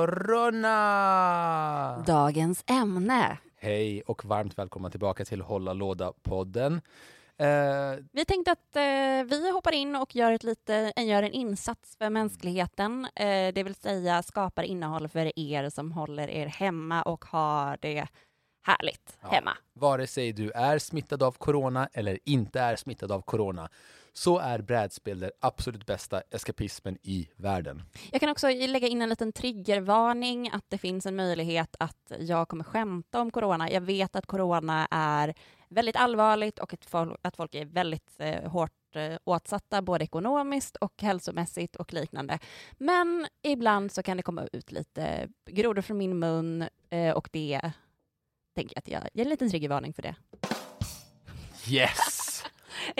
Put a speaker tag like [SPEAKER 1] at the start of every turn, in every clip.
[SPEAKER 1] Corona!
[SPEAKER 2] Dagens ämne.
[SPEAKER 1] Hej och varmt välkomna tillbaka till Hålla Låda-podden. Eh,
[SPEAKER 2] Vi tänkte att eh, vi hoppar in och gör, ett lite, eh, gör en insats för mänskligheten, eh, det vill säga skapar innehåll för er som håller er hemma och har det härligt
[SPEAKER 1] Ja.
[SPEAKER 2] hemma.
[SPEAKER 1] vare sig du är smittad av corona eller inte är smittad av corona så är brädspel den absolut bästa eskapismen i världen.
[SPEAKER 2] Jag kan också lägga in en liten triggervarning att det finns en möjlighet att jag kommer skämta om corona. Jag vet att corona är väldigt allvarligt och att folk, är väldigt eh, hårt eh, åtsatta både ekonomiskt och hälsomässigt och liknande. Men ibland så kan det komma ut lite grodor från min mun eh, och det tänker jag att jag ger en liten triggervarning för det.
[SPEAKER 1] Yes!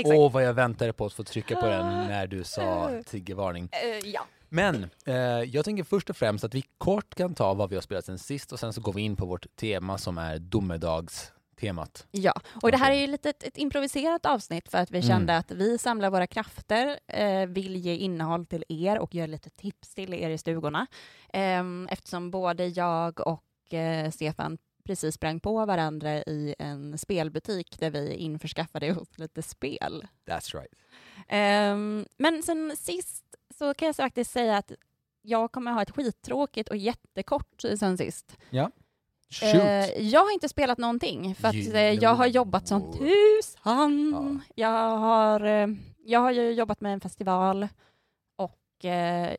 [SPEAKER 1] Åh, vad jag väntade på att få trycka på den när du sa triggervarning.
[SPEAKER 2] Eh, ja.
[SPEAKER 1] Men eh, jag tänker först och främst att vi kort kan ta vad vi har spelat sen sist och sen så går vi in på vårt tema som är domedagstemat.
[SPEAKER 2] Ja, och det här är ju lite ett, ett improviserat avsnitt för att vi
[SPEAKER 1] Mm.
[SPEAKER 2] kände att vi samlar våra krafter, eh, vill ge innehåll till er och ge lite tips till er i stugorna. Ehm, eftersom både jag och eh, Stefan precis sprang på varandra i en spelbutik där vi införskaffade oss lite spel.
[SPEAKER 1] That's right.
[SPEAKER 2] Ehm, men sen sist så kan jag faktiskt säga att jag kommer ha ett skittråkigt och jättekort sen sist.
[SPEAKER 1] Shoot!
[SPEAKER 2] Eh, jag har inte spelat någonting för att
[SPEAKER 1] You
[SPEAKER 2] eh, jag har jobbat som tusan. Jag, har, eh, jag har ju jobbat med en festival och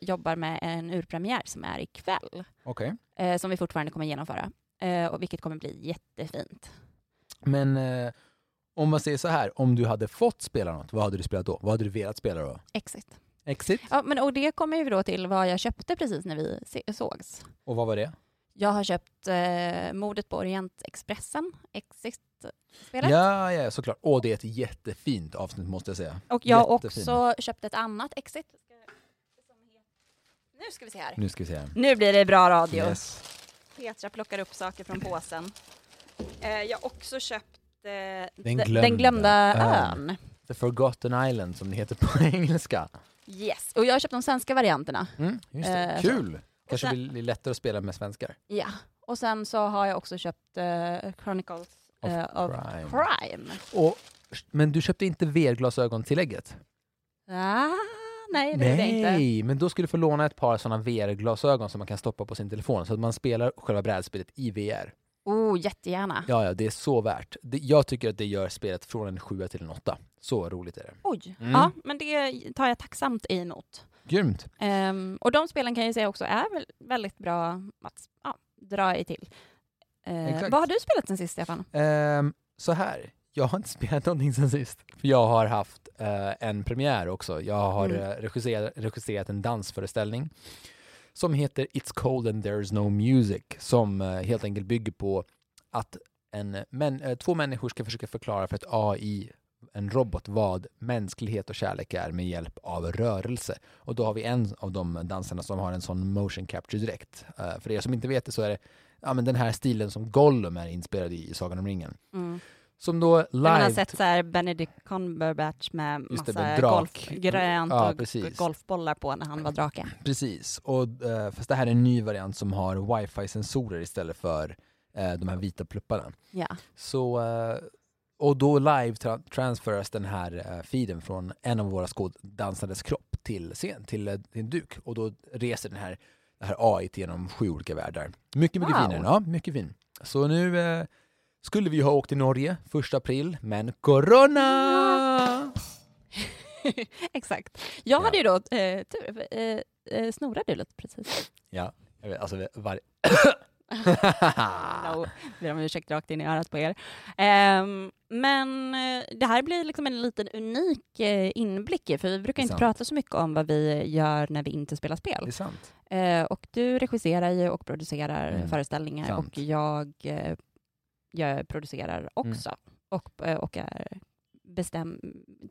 [SPEAKER 2] jobbar med en urpremiär som är ikväll, eh, som vi fortfarande kommer genomföra, eh, och vilket kommer bli jättefint.
[SPEAKER 1] Men eh, om man säger så här, om du hade fått spela något, vad hade du spelat då? Vad hade du velat spela då?
[SPEAKER 2] Exit.
[SPEAKER 1] Exit?
[SPEAKER 2] Ja, men, och det kommer ju då till vad jag köpte precis när vi se- sågs.
[SPEAKER 1] Och vad var det?
[SPEAKER 2] Jag har köpt eh, Mordet på Orientexpressen, Exit-spelet.
[SPEAKER 1] Ja, ja, såklart. Åh, det är ett jättefint avsnitt måste jag säga.
[SPEAKER 2] Och jag har också köpt ett annat Exit. Nu ska vi se här.
[SPEAKER 1] Nu ska vi se. här.
[SPEAKER 2] Nu blir det bra radio.
[SPEAKER 1] Yes.
[SPEAKER 2] Petra plockar upp saker från påsen. Eh, jag har också köpt eh,
[SPEAKER 1] Den glömda
[SPEAKER 2] den glömda
[SPEAKER 1] ön.
[SPEAKER 2] ön.
[SPEAKER 1] The Forgotten Island som det heter på engelska.
[SPEAKER 2] Yes, och jag har köpt de svenska varianterna.
[SPEAKER 1] Mm, just det.
[SPEAKER 2] Eh,
[SPEAKER 1] Kul! Kanske
[SPEAKER 2] sen-
[SPEAKER 1] blir lättare att spela med svenskar.
[SPEAKER 2] Ja, och sen så har jag också köpt eh, Chronicles
[SPEAKER 1] Of
[SPEAKER 2] eh, of
[SPEAKER 1] Crime.
[SPEAKER 2] Crime.
[SPEAKER 1] Och, men du köpte inte VR-glasögon-tillägget?
[SPEAKER 2] Ah, nej, det gjorde jag inte.
[SPEAKER 1] Nej, men då skulle du få låna ett par sådana VR-glasögon som man kan stoppa på sin telefon så att man spelar själva brädspelet i VR.
[SPEAKER 2] Oh, jättegärna.
[SPEAKER 1] Ja, ja, det är så värt. Jag tycker att det gör spelet från en sjua till en åtta. Så roligt är det.
[SPEAKER 2] Oj,
[SPEAKER 1] Mm.
[SPEAKER 2] ja, men det tar jag tacksamt emot.
[SPEAKER 1] Grymt!
[SPEAKER 2] Ehm, och de spelen kan jag säga också är väl väldigt bra att ja, dra i till.
[SPEAKER 1] Exakt.
[SPEAKER 2] vad har du spelat sen sist, Stefan?
[SPEAKER 1] Ehm, så här, jag har inte spelat någonting sen sist. För jag har haft eh, en premiär också. Jag har
[SPEAKER 2] Mm.
[SPEAKER 1] eh, regisserat, regisserat en dansföreställning som heter It's cold and there's no music som eh, helt enkelt bygger på att en, men, eh, två människor ska försöka förklara för ett AI, en robot, vad mänsklighet och kärlek är med hjälp av rörelse. Och då har vi en av de dansarna som har en sån motion capture direkt. Eh, för er som inte vet det så är det ja, men den här stilen som Gollum är inspelad i i Sagan om ringen.
[SPEAKER 2] Mm.
[SPEAKER 1] Som då
[SPEAKER 2] När man har
[SPEAKER 1] live...
[SPEAKER 2] sett så här Benedict Cumberbatch med
[SPEAKER 1] Just det,
[SPEAKER 2] massa
[SPEAKER 1] med
[SPEAKER 2] golf, grönt
[SPEAKER 1] Ja,
[SPEAKER 2] och
[SPEAKER 1] precis.
[SPEAKER 2] golfbollar på när han var drake.
[SPEAKER 1] Precis, och, eh, fast det här är en ny variant som har wifi-sensorer istället för eh, de här vita plupparna.
[SPEAKER 2] Ja.
[SPEAKER 1] Så, eh, och då live tra- transferas den här feeden från en av våra skåddansares kropp till scen, till, till en duk. Och då reser den här, det här AI genom sju olika världar. Mycket, mycket
[SPEAKER 2] Wow.
[SPEAKER 1] finare. Ja, mycket fin. Så nu skulle vi ha åkt till Norge första april, men corona!
[SPEAKER 2] Exakt. Jag
[SPEAKER 1] Ja.
[SPEAKER 2] hade ju då eh, tur, eh, eh, snorade du lite precis.
[SPEAKER 1] Ja, jag vet, alltså var,
[SPEAKER 2] no, ber om ursäkt rakt in i örat på er. Ehm, men eh, det här blir liksom en liten unik eh, inblick, för vi brukar
[SPEAKER 1] Det är
[SPEAKER 2] inte
[SPEAKER 1] sant.
[SPEAKER 2] prata så mycket om vad vi gör när vi inte spelar
[SPEAKER 1] Det
[SPEAKER 2] spel.
[SPEAKER 1] är sant.
[SPEAKER 2] Eh, och du regisserar ju och producerar
[SPEAKER 1] Mm,
[SPEAKER 2] föreställningar
[SPEAKER 1] sant.
[SPEAKER 2] och jag, jag producerar
[SPEAKER 1] Mm.
[SPEAKER 2] också och, eh, och är bestäm,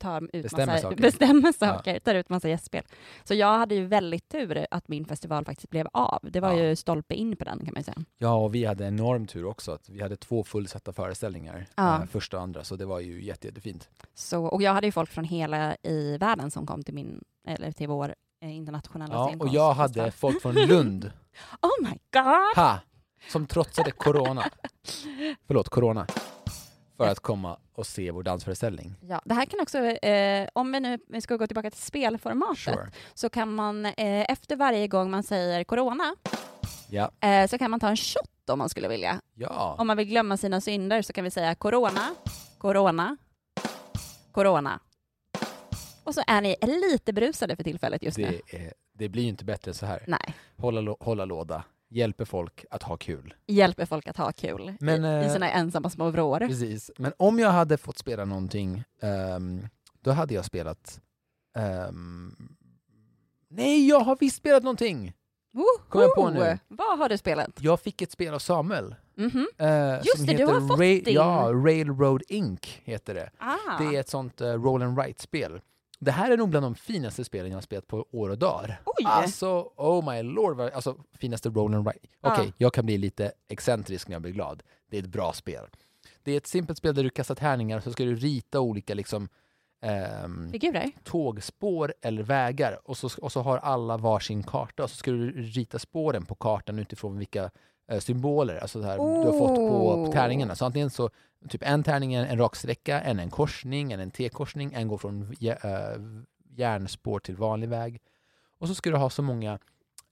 [SPEAKER 2] tar ut
[SPEAKER 1] Bestämmer
[SPEAKER 2] massa,
[SPEAKER 1] saker.
[SPEAKER 2] bestämmer saker, tar ut massa gästspel. Så jag hade ju väldigt tur att min festival faktiskt blev av. Det var
[SPEAKER 1] Ja.
[SPEAKER 2] ju stolpe in på den kan man säga.
[SPEAKER 1] Ja, och vi hade enorm tur också. Att vi hade två fullsatta föreställningar,
[SPEAKER 2] Ja.
[SPEAKER 1] eh, första och andra, så det var ju jätte, jättefint.
[SPEAKER 2] Så, och jag hade ju folk från hela i världen som kom till min, eller till vår eh, internationella
[SPEAKER 1] Ja, och
[SPEAKER 2] scenkonst-
[SPEAKER 1] jag hade folk från Lund,
[SPEAKER 2] Oh my god!
[SPEAKER 1] ha, som trotsade corona, förlåt, corona, för att komma och se vår dansföreställning.
[SPEAKER 2] Ja, det här kan också, eh, om vi nu vi ska gå tillbaka till spelformatet,
[SPEAKER 1] Sure.
[SPEAKER 2] så kan man eh, efter varje gång man säger corona,
[SPEAKER 1] Ja,
[SPEAKER 2] eh, så kan man ta en shot om man skulle vilja.
[SPEAKER 1] ja.
[SPEAKER 2] Om man vill glömma sina synder så kan vi säga corona, corona, corona. Och så är ni lite brusade för tillfället just nu.
[SPEAKER 1] Det, är, det blir ju inte bättre så här.
[SPEAKER 2] Nej,
[SPEAKER 1] Hålla, hålla låda, hjälper folk att ha kul.
[SPEAKER 2] hjälper folk att ha kul
[SPEAKER 1] Men,
[SPEAKER 2] i, i
[SPEAKER 1] eh,
[SPEAKER 2] sina ensamma små vrår.
[SPEAKER 1] Precis. Men om jag hade fått spela någonting, ehm, då hade jag spelat... ehm, nej, jag har visst spelat någonting! Kom jag på nu.
[SPEAKER 2] Vad har du spelat?
[SPEAKER 1] Jag fick ett spel av Samuel.
[SPEAKER 2] Mhm.
[SPEAKER 1] eh,
[SPEAKER 2] Just
[SPEAKER 1] som
[SPEAKER 2] det, du
[SPEAKER 1] heter
[SPEAKER 2] har fått
[SPEAKER 1] Ra-
[SPEAKER 2] din.
[SPEAKER 1] Ja, Railroad Inc. heter det.
[SPEAKER 2] Ah.
[SPEAKER 1] Det är ett sånt uh, roll and write-spel. Det här är nog bland de finaste spelen jag har spelat på år och dagar.
[SPEAKER 2] Oj!
[SPEAKER 1] Alltså, oh my lord. Alltså, finaste roll and write. Okej,
[SPEAKER 2] Ja.
[SPEAKER 1] jag kan bli lite excentrisk när jag blir glad. Det är ett bra spel. Det är ett simpelt spel där du kastar tärningar så ska du rita olika liksom, ehm,
[SPEAKER 2] Figurer?
[SPEAKER 1] tågspår eller vägar och så, och så har alla varsin karta och så ska du rita spåren på kartan utifrån vilka eh, symboler alltså det här, du har fått på, på
[SPEAKER 2] Oh.
[SPEAKER 1] tärningarna. Så antingen så, typ en tärning är en rak sträcka, en en korsning, en en T-korsning, en går från eh, järnspår till vanlig väg. Och så ska du ha så många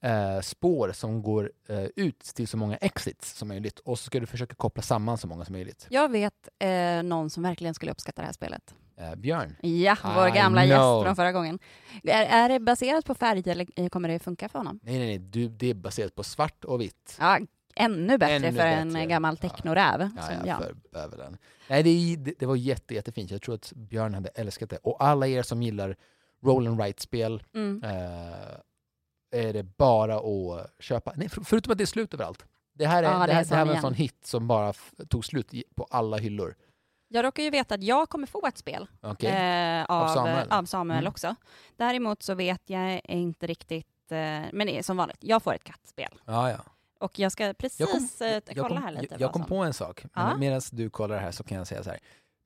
[SPEAKER 1] eh, spår som går eh, ut till så många exits som möjligt och så ska du försöka koppla samman så många som möjligt.
[SPEAKER 2] Jag vet eh, någon som verkligen skulle uppskatta det här spelet.
[SPEAKER 1] Eh, Björn?
[SPEAKER 2] Ja, vår
[SPEAKER 1] I
[SPEAKER 2] gamla
[SPEAKER 1] know.
[SPEAKER 2] gäst från förra gången. Är, är det baserat på färg eller kommer det funka för honom?
[SPEAKER 1] Nej, nej, nej, du, det är baserat på svart och vitt.
[SPEAKER 2] Ja, ännu bättre
[SPEAKER 1] Ännu
[SPEAKER 2] för en
[SPEAKER 1] bättre.
[SPEAKER 2] gammal technoräv
[SPEAKER 1] Ja, ja,
[SPEAKER 2] jag.
[SPEAKER 1] för. Nej, det, det, var jätte, jättefint. Jag tror att Björn hade älskat det. Och alla er som gillar roll and write-spel
[SPEAKER 2] Mm.
[SPEAKER 1] eh, är det bara att köpa. Nej, för, förutom att det är slut överallt. Det här, är,
[SPEAKER 2] Ja,
[SPEAKER 1] det
[SPEAKER 2] det är
[SPEAKER 1] här, det här var en sån hit som bara tog slut på alla hyllor.
[SPEAKER 2] Jag råkar ju veta att jag kommer få ett spel
[SPEAKER 1] Okej?
[SPEAKER 2] eh, av, av
[SPEAKER 1] Samuel.
[SPEAKER 2] Samuel,
[SPEAKER 1] Mm.
[SPEAKER 2] också. Däremot så vet jag inte riktigt, eh, men är som vanligt, jag får ett kattspel.
[SPEAKER 1] Ja, ja.
[SPEAKER 2] Och jag ska precis
[SPEAKER 1] Jag kom,
[SPEAKER 2] eh, kolla här lite.
[SPEAKER 1] jag, jag kom
[SPEAKER 2] som-
[SPEAKER 1] på en sak.
[SPEAKER 2] Ja.
[SPEAKER 1] Medan du kollar här så kan jag säga så här.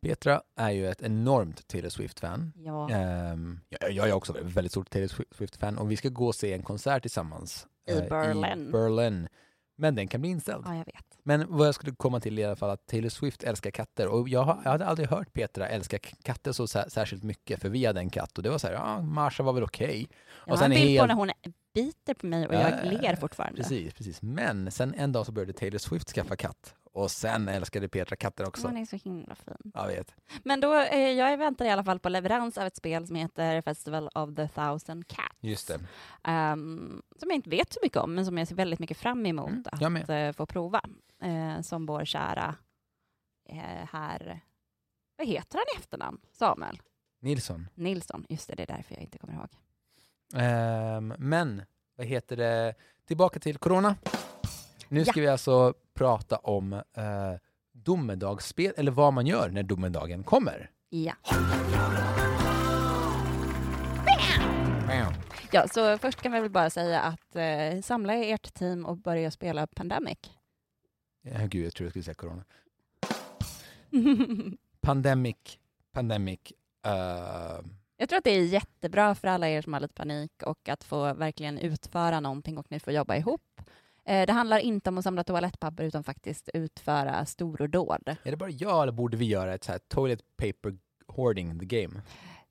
[SPEAKER 1] Petra är ju ett enormt Taylor Swift-fan.
[SPEAKER 2] Ja.
[SPEAKER 1] Ehm, jag, jag är också ett väldigt stort Taylor Swift-fan och vi ska gå och se en konsert tillsammans
[SPEAKER 2] I
[SPEAKER 1] eh,
[SPEAKER 2] Berlin.
[SPEAKER 1] i Berlin. Men den kan bli inställd.
[SPEAKER 2] ja, jag vet.
[SPEAKER 1] Men vad jag skulle komma till i alla fall att Taylor Swift älskar katter och jag, har, jag hade aldrig hört Petra älska katter så sär, särskilt mycket för vi hade en katt och det var så här, ja, Marsha var väl okej.
[SPEAKER 2] Jag har en bild på
[SPEAKER 1] helt-
[SPEAKER 2] när hon biter på mig och
[SPEAKER 1] Ja,
[SPEAKER 2] jag
[SPEAKER 1] ja, ja.
[SPEAKER 2] ler fortfarande.
[SPEAKER 1] Precis, precis. Men sen en dag så började Taylor Swift skaffa katt och sen älskade Petra katter också.
[SPEAKER 2] Hon är så himla fin.
[SPEAKER 1] Jag vet.
[SPEAKER 2] Men då, eh, jag väntar i alla fall på leverans av ett spel som heter Festival of the Thousand Cats.
[SPEAKER 1] Just det.
[SPEAKER 2] Ehm, som jag inte vet så mycket om, men som jag ser väldigt mycket fram emot
[SPEAKER 1] Mm,
[SPEAKER 2] att eh, få prova. Eh, som vår kära eh, herr, vad heter han i efternamn? Samuel
[SPEAKER 1] Nilsson.
[SPEAKER 2] Nilsson. Just det, det är därför jag inte kommer ihåg.
[SPEAKER 1] Ehm, men, vad heter det, tillbaka till corona. Nu
[SPEAKER 2] Ja.
[SPEAKER 1] ska vi alltså prata om eh, domedagsspel, eller vad man gör när domedagen kommer.
[SPEAKER 2] Ja. Ja, så först kan vi väl bara säga att eh, samla ert team och börja spela Pandemic.
[SPEAKER 1] Ja, gud, jag tror jag skulle säga corona. Pandemic, pandemic. eh,
[SPEAKER 2] Jag tror att det är jättebra för alla er som har lite panik och att få verkligen utföra någonting och ni får jobba ihop. Eh, Det handlar inte om att samla toalettpapper utan faktiskt utföra stordåd.
[SPEAKER 1] är det bara jag eller borde vi göra ett så här toilet paper hoarding the game?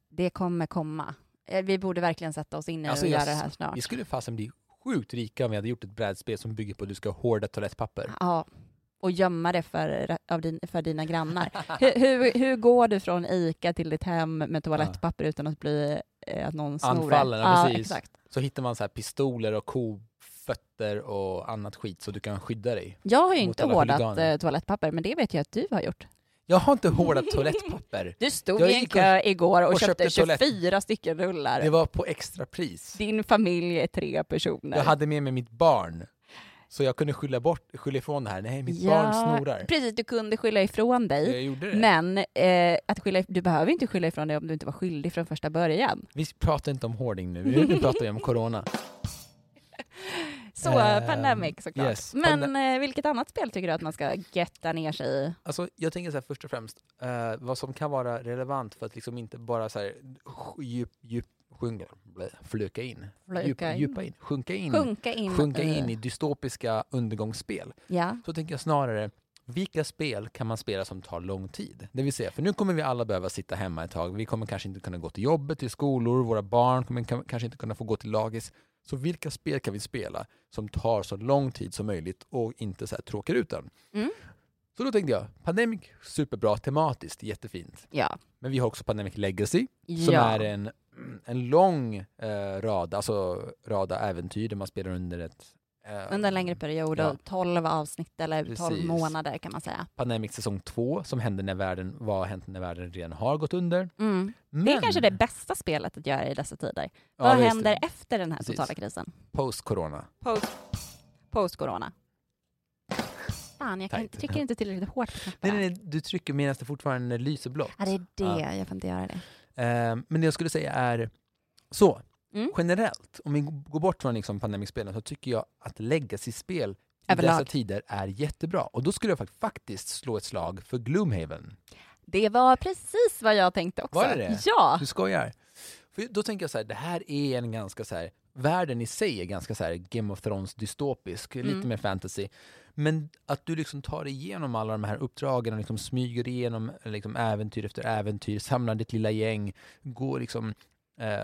[SPEAKER 2] Det kommer komma. Eh, Vi borde verkligen sätta oss in i
[SPEAKER 1] Alltså,
[SPEAKER 2] och göra det här snart.
[SPEAKER 1] Vi skulle fasen bli sjukt rika om vi hade gjort ett brädspel som bygger på att du ska hoarda toalettpapper.
[SPEAKER 2] Ja, och gömma det för, av din, för dina grannar. hur, hur, hur går du från ICA till ditt hem med toalettpapper utan att bli eh, att någon snor?
[SPEAKER 1] Anfallen, ja, precis.
[SPEAKER 2] exakt.
[SPEAKER 1] Så hittar man så här pistoler och kofötter fötter och annat skit så du kan skydda dig.
[SPEAKER 2] Jag har ju inte hårdat eh, toalettpapper, men det vet jag att du har gjort.
[SPEAKER 1] Jag har inte hårdat toalettpapper.
[SPEAKER 2] Du stod i en kö igår och,
[SPEAKER 1] och
[SPEAKER 2] köpte,
[SPEAKER 1] köpte toalett-
[SPEAKER 2] 24 stycken rullar.
[SPEAKER 1] Det var på extrapris.
[SPEAKER 2] Din familj är tre personer.
[SPEAKER 1] Jag hade med mig mitt barn. Så jag kunde skylla, bort, skylla ifrån det här. Nej, mitt barn snorar.
[SPEAKER 2] Precis, du kunde skylla ifrån dig. Men eh, att skylla, du behöver inte skylla ifrån dig om du inte var skyldig från första början.
[SPEAKER 1] Vi pratar inte om hoarding nu, nu pratar vi om corona.
[SPEAKER 2] Så,
[SPEAKER 1] Ehm,
[SPEAKER 2] Pandemic såklart.
[SPEAKER 1] yes,
[SPEAKER 2] Men eh, vilket annat spel tycker du att man ska getta ner sig i?
[SPEAKER 1] Alltså, jag tänker så här först och främst, eh, vad som kan vara relevant för att liksom inte bara så här djup, djup, sjunga, blä, fluka in, djupa,
[SPEAKER 2] in.
[SPEAKER 1] djupa in, sjunka in,
[SPEAKER 2] Sjunka in.
[SPEAKER 1] sjunka
[SPEAKER 2] i-
[SPEAKER 1] in i dystopiska undergångsspel.
[SPEAKER 2] Ja.
[SPEAKER 1] Så tänker jag snarare, vilka spel kan man spela som tar lång tid? Det vill säga, för nu kommer vi alla behöva sitta hemma ett tag. Vi kommer kanske inte kunna gå till jobbet, till skolor, våra barn kommer kan, kanske inte kunna få gå till dagis. Så vilka spel kan vi spela som tar så lång tid som möjligt och inte så här tråkar ut den?
[SPEAKER 2] Mm.
[SPEAKER 1] Så då tänkte jag, Pandemic, superbra tematiskt, jättefint.
[SPEAKER 2] Ja.
[SPEAKER 1] Men vi har också Pandemic Legacy, som
[SPEAKER 2] ja.
[SPEAKER 1] är en, en lång eh, rad, alltså rada äventyr där man spelar under ett eh,
[SPEAKER 2] Under en längre period
[SPEAKER 1] Ja.
[SPEAKER 2] och 12 avsnitt eller 12
[SPEAKER 1] Precis.
[SPEAKER 2] månader kan man säga.
[SPEAKER 1] Pandemic säsong två som hände när världen, vad hänt när världen redan har gått under.
[SPEAKER 2] Mm.
[SPEAKER 1] Men,
[SPEAKER 2] Det är kanske det bästa spelet att göra i dessa tider.
[SPEAKER 1] Ja,
[SPEAKER 2] Vad händer efter den här
[SPEAKER 1] Precis.
[SPEAKER 2] totala krisen?
[SPEAKER 1] Post-corona.
[SPEAKER 2] Post, post-corona. Fan, jag kan, trycker inte tillräckligt hårt på
[SPEAKER 1] Nej,
[SPEAKER 2] knapparna.
[SPEAKER 1] nej, nej, du trycker medan det fortfarande lyser blått.
[SPEAKER 2] Ja, det är det.
[SPEAKER 1] Ja.
[SPEAKER 2] Jag får inte göra det.
[SPEAKER 1] Eh, men det jag skulle säga är så,
[SPEAKER 2] Mm.
[SPEAKER 1] generellt, om vi går bort från liksom pandemic-spelen så tycker jag att legacy-spel i
[SPEAKER 2] Överlag.
[SPEAKER 1] dessa tider är jättebra. Och då skulle jag fak- faktiskt slå ett slag för Gloomhaven.
[SPEAKER 2] Det var precis vad jag tänkte också.
[SPEAKER 1] Var det det?
[SPEAKER 2] Ja!
[SPEAKER 1] Du skojar? För då tänker jag så här, det här är en ganska så här, världen i sig är ganska så här Game of Thrones dystopisk,
[SPEAKER 2] Mm.
[SPEAKER 1] lite mer fantasy. Men att du liksom tar igenom alla de här uppdragen och liksom smyger igenom liksom äventyr efter äventyr, samlar ditt lilla gäng, går liksom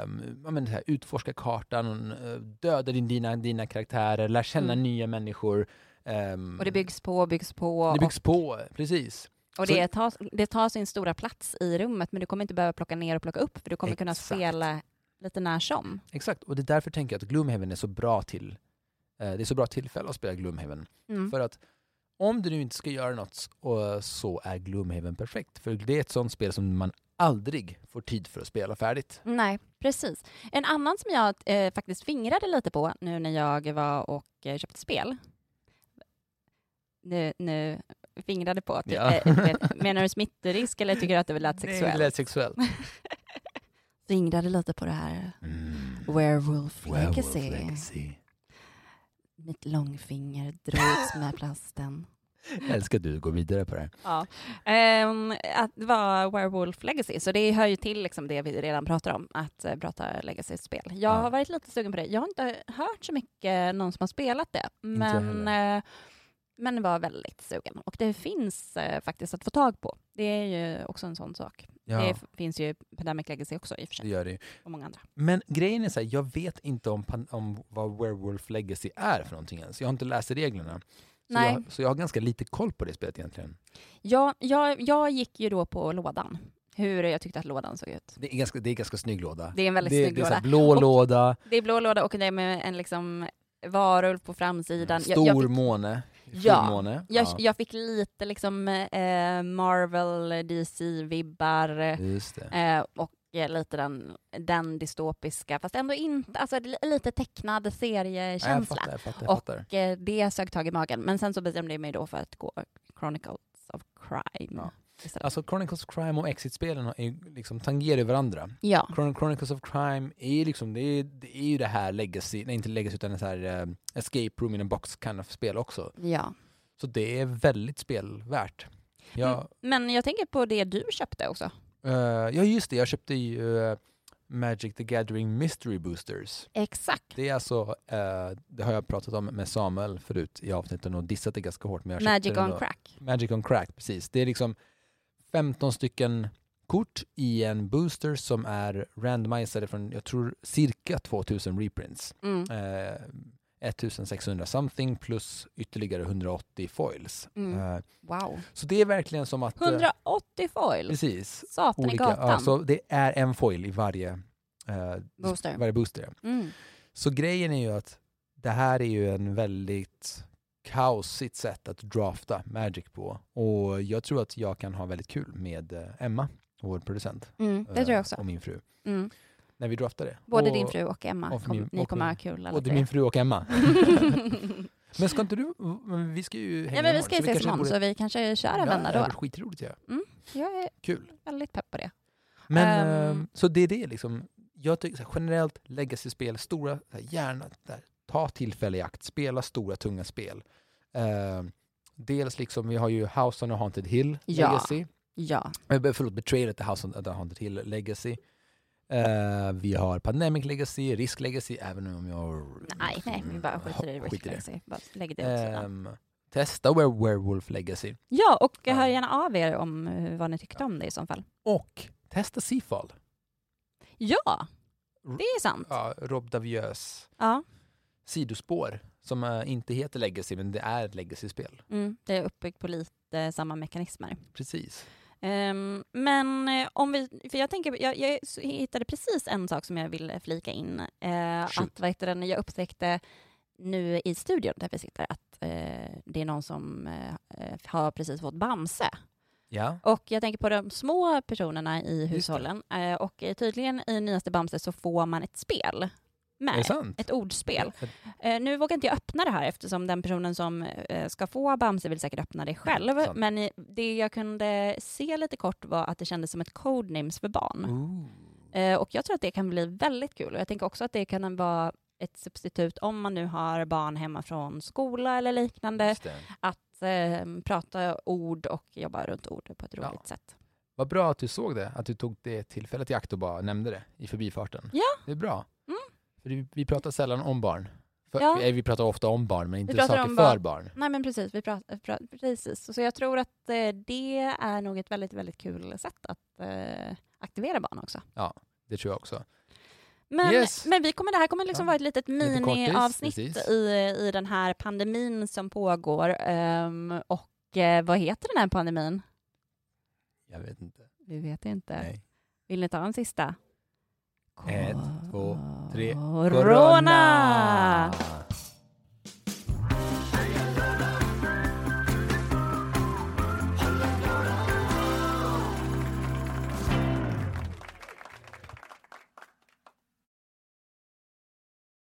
[SPEAKER 1] Um, ja, men här, utforska kartan, eh, döda din, dina, dina karaktärer, lär känna
[SPEAKER 2] Mm.
[SPEAKER 1] nya människor. ehm,
[SPEAKER 2] Och det byggs på och byggs på.
[SPEAKER 1] det byggs på, precis.
[SPEAKER 2] och och det, tar, det tar sin stora plats i rummet, men du kommer inte behöva plocka ner och plocka upp, för du kommer kunna
[SPEAKER 1] Exakt.
[SPEAKER 2] spela lite när som.
[SPEAKER 1] Exakt, och det är därför tänker jag att Gloomhaven är så bra till det är så bra tillfälle att spela Gloomhaven.
[SPEAKER 2] Mm.
[SPEAKER 1] För att om du nu inte ska göra något så är Gloomhaven perfekt. För det är ett sånt spel som man aldrig får tid för att spela färdigt.
[SPEAKER 2] Nej, precis. En annan som jag eh, faktiskt fingrade lite på nu när jag var och eh, köpte spel. Nu, nu fingrade på, typ,
[SPEAKER 1] Ja.
[SPEAKER 2] eh, vet- menar du smittorisk eller tycker du att det lät sexuellt?
[SPEAKER 1] det lät sexuellt.
[SPEAKER 2] Fingrade lite på det här
[SPEAKER 1] Mm.
[SPEAKER 2] Werewolf
[SPEAKER 1] Werewolf
[SPEAKER 2] Legacy.
[SPEAKER 1] Legacy.
[SPEAKER 2] Mitt långfinger drogs med plasten.
[SPEAKER 1] Jag älskar att du går vidare på det här.
[SPEAKER 2] Ja. Ehm, att det var Werewolf Legacy, så det hör ju till liksom det vi redan pratar om, att uh, prata Legacy-spel. Jag
[SPEAKER 1] Ja.
[SPEAKER 2] har varit lite sugen på det. Jag har inte hört så mycket någon som har spelat det, men, eh, men var väldigt sugen. Och det finns eh, faktiskt att få tag på. Det är ju också en sån sak.
[SPEAKER 1] Ja,
[SPEAKER 2] Det finns ju Pandemic Legacy också i och för
[SPEAKER 1] det
[SPEAKER 2] sig,
[SPEAKER 1] gör det ju.
[SPEAKER 2] och många andra.
[SPEAKER 1] Men grejen är så här, jag vet inte om, om vad Werewolf Legacy är för någonting ens. Jag har inte läst reglerna. Så
[SPEAKER 2] Nej.
[SPEAKER 1] jag, så jag har ganska lite koll på det spelet egentligen.
[SPEAKER 2] Jag, jag, jag gick ju då på lådan, hur jag tyckte att lådan såg ut.
[SPEAKER 1] Det är ganska, det är ganska snygg låda.
[SPEAKER 2] Det är en väldigt
[SPEAKER 1] det,
[SPEAKER 2] snygg
[SPEAKER 1] det är
[SPEAKER 2] låda.
[SPEAKER 1] blå
[SPEAKER 2] Och-
[SPEAKER 1] låda,
[SPEAKER 2] Det är blå låda och det är med en liksom varulv på framsidan. Jag-
[SPEAKER 1] stor
[SPEAKER 2] jag fick-
[SPEAKER 1] måne.
[SPEAKER 2] Ja. Jag,
[SPEAKER 1] ja,
[SPEAKER 2] jag fick lite liksom eh, Marvel, DC-vibbar eh, och eh, lite den, den dystopiska, fast ändå inte, alltså li- lite tecknad
[SPEAKER 1] Ja, jag
[SPEAKER 2] seriekänsla.
[SPEAKER 1] fattar, jag fattar. Jag
[SPEAKER 2] Och
[SPEAKER 1] fattar.
[SPEAKER 2] eh, det sög tag i magen, men sen så bestämde jag mig då för att gå Chronicles of Crime.
[SPEAKER 1] Ja.
[SPEAKER 2] Istället.
[SPEAKER 1] Alltså Chronicles of Crime och Exit-spelen liksom tangerar varandra.
[SPEAKER 2] ja,
[SPEAKER 1] Chron- Chronicles of Crime är liksom, det är, det är ju det här legacy, nej inte legacy utan så här uh, escape room in a box kind of spel också.
[SPEAKER 2] ja.
[SPEAKER 1] Så det är väldigt spelvärt. Jag,
[SPEAKER 2] Mm, Men jag tänker på det du köpte också.
[SPEAKER 1] eh, ja just det, jag köpte ju eh, Magic the Gathering Mystery Boosters.
[SPEAKER 2] Exakt.
[SPEAKER 1] Det är alltså, eh, det har jag pratat om med Samuel förut i avsnitten och dissat det ganska hårt. Men jag
[SPEAKER 2] Magic on
[SPEAKER 1] då.
[SPEAKER 2] crack.
[SPEAKER 1] Magic on crack, precis. Det är liksom 15 stycken kort i en booster som är randomiserade från, jag tror, cirka 2000 reprints.
[SPEAKER 2] Mm.
[SPEAKER 1] Eh, 1600 something plus ytterligare 180 foils.
[SPEAKER 2] Mm.
[SPEAKER 1] Eh,
[SPEAKER 2] Wow.
[SPEAKER 1] så det är verkligen som att... eh,
[SPEAKER 2] 180 foil.
[SPEAKER 1] Precis.
[SPEAKER 2] Satan i
[SPEAKER 1] Olika,
[SPEAKER 2] gatan.
[SPEAKER 1] ja, så det är en foil i varje, eh,
[SPEAKER 2] Booster.
[SPEAKER 1] varje booster.
[SPEAKER 2] Mm.
[SPEAKER 1] Så grejen är ju att det här är ju en väldigt kaosigt sätt att drafta Magic på. Och jag tror att jag kan ha väldigt kul med eh, Emma, vår producent.
[SPEAKER 2] Mm, det tror jag också.
[SPEAKER 1] eh, Och min fru.
[SPEAKER 2] Mm.
[SPEAKER 1] När vi draftar det.
[SPEAKER 2] Både
[SPEAKER 1] och,
[SPEAKER 2] din fru och Emma,
[SPEAKER 1] och min-
[SPEAKER 2] ni
[SPEAKER 1] och
[SPEAKER 2] kommer ha kul
[SPEAKER 1] Både min fru och Emma. Men ska inte du, vi ska ju hänga
[SPEAKER 2] Ja, men vi ska ju ses imorgon så vi kanske kör en vända
[SPEAKER 1] Det
[SPEAKER 2] då.
[SPEAKER 1] varit skitroligt ja.
[SPEAKER 2] Jag är
[SPEAKER 1] Kul.
[SPEAKER 2] väldigt pepp på det.
[SPEAKER 1] Men,
[SPEAKER 2] ehm,
[SPEAKER 1] så det är det liksom. Jag tycker här, generellt legacy-spel, stora, så här, gärna där, ta tillfälle i akt, spela stora tunga spel. Ehm, dels liksom, vi har ju House on a Haunted Hill
[SPEAKER 2] Ja.
[SPEAKER 1] Legacy.
[SPEAKER 2] Ja.
[SPEAKER 1] Eh, förlåt, Betrayal at the House on the Haunted Hill Legacy. Eh, vi har Pandemic Legacy, Risk Legacy, även om jag...
[SPEAKER 2] Nej, nej, vi bara skiter i
[SPEAKER 1] Mm, Skit i.
[SPEAKER 2] Risk Bara lägger det åt sidan.
[SPEAKER 1] Ehm, testa Were- Werewolf Legacy.
[SPEAKER 2] Ja, och
[SPEAKER 1] Ja.
[SPEAKER 2] hör gärna av er om eh, vad ni tyckte om det i så fall.
[SPEAKER 1] Och testa Seafall.
[SPEAKER 2] Ja, det är sant.
[SPEAKER 1] Ja, Rob Davieux
[SPEAKER 2] Ja,
[SPEAKER 1] sidospår som inte heter Legacy, men det är ett Legacy-spel.
[SPEAKER 2] mm, det är uppbyggt på lite samma mekanismer.
[SPEAKER 1] Precis.
[SPEAKER 2] Ehm, men eh, om vi, för jag tänker, jag, jag hittade precis en sak som jag ville flika in. Uh, att vad heter det, jag upptäckte nu i studion där vi sitter att eh, det är någon som eh, har precis fått Bamse.
[SPEAKER 1] Ja,
[SPEAKER 2] Och jag tänker på de små personerna i hushållen. Och tydligen i nyaste Bamse så får man ett spel med. Ett ordspel. Eh, nu vågar inte jag öppna det här eftersom den personen som eh, ska få Bamse vill säkert öppna det själv.
[SPEAKER 1] Sant.
[SPEAKER 2] Men det jag kunde se lite kort var att det kändes som ett codenames för barn. Eh, och jag tror att det kan bli väldigt kul. Och jag tänker också att det kan vara ett substitut om man nu har barn hemma från skola eller liknande. Att eh, prata ord och jobba runt ord på ett
[SPEAKER 1] Ja.
[SPEAKER 2] roligt sätt.
[SPEAKER 1] Vad bra att du såg det, att du tog det tillfället i akt och bara nämnde det i förbifarten.
[SPEAKER 2] Ja.
[SPEAKER 1] Det är bra. Vi, pratar sällan om barn. För,
[SPEAKER 2] Ja.
[SPEAKER 1] eh, Vi pratar ofta om barn, men inte
[SPEAKER 2] pratar
[SPEAKER 1] saker för
[SPEAKER 2] barn.
[SPEAKER 1] barn.
[SPEAKER 2] Nej men precis, vi pratar, pra- precis. Så jag tror att eh, det är nog ett väldigt, väldigt kul sätt att eh, aktivera barn också.
[SPEAKER 1] Det tror jag också.
[SPEAKER 2] Men,
[SPEAKER 1] Yes.
[SPEAKER 2] men vi kommer, det här kommer liksom
[SPEAKER 1] Ja.
[SPEAKER 2] vara ett litet miniavsnitt i, i den här pandemin som pågår. Ehm, och eh, vad heter den här pandemin?
[SPEAKER 1] Jag vet inte.
[SPEAKER 2] Vi vet inte.
[SPEAKER 1] Nej.
[SPEAKER 2] Vill ni ta en sista?
[SPEAKER 1] Ett, två, tre. Corona!
[SPEAKER 2] Corona!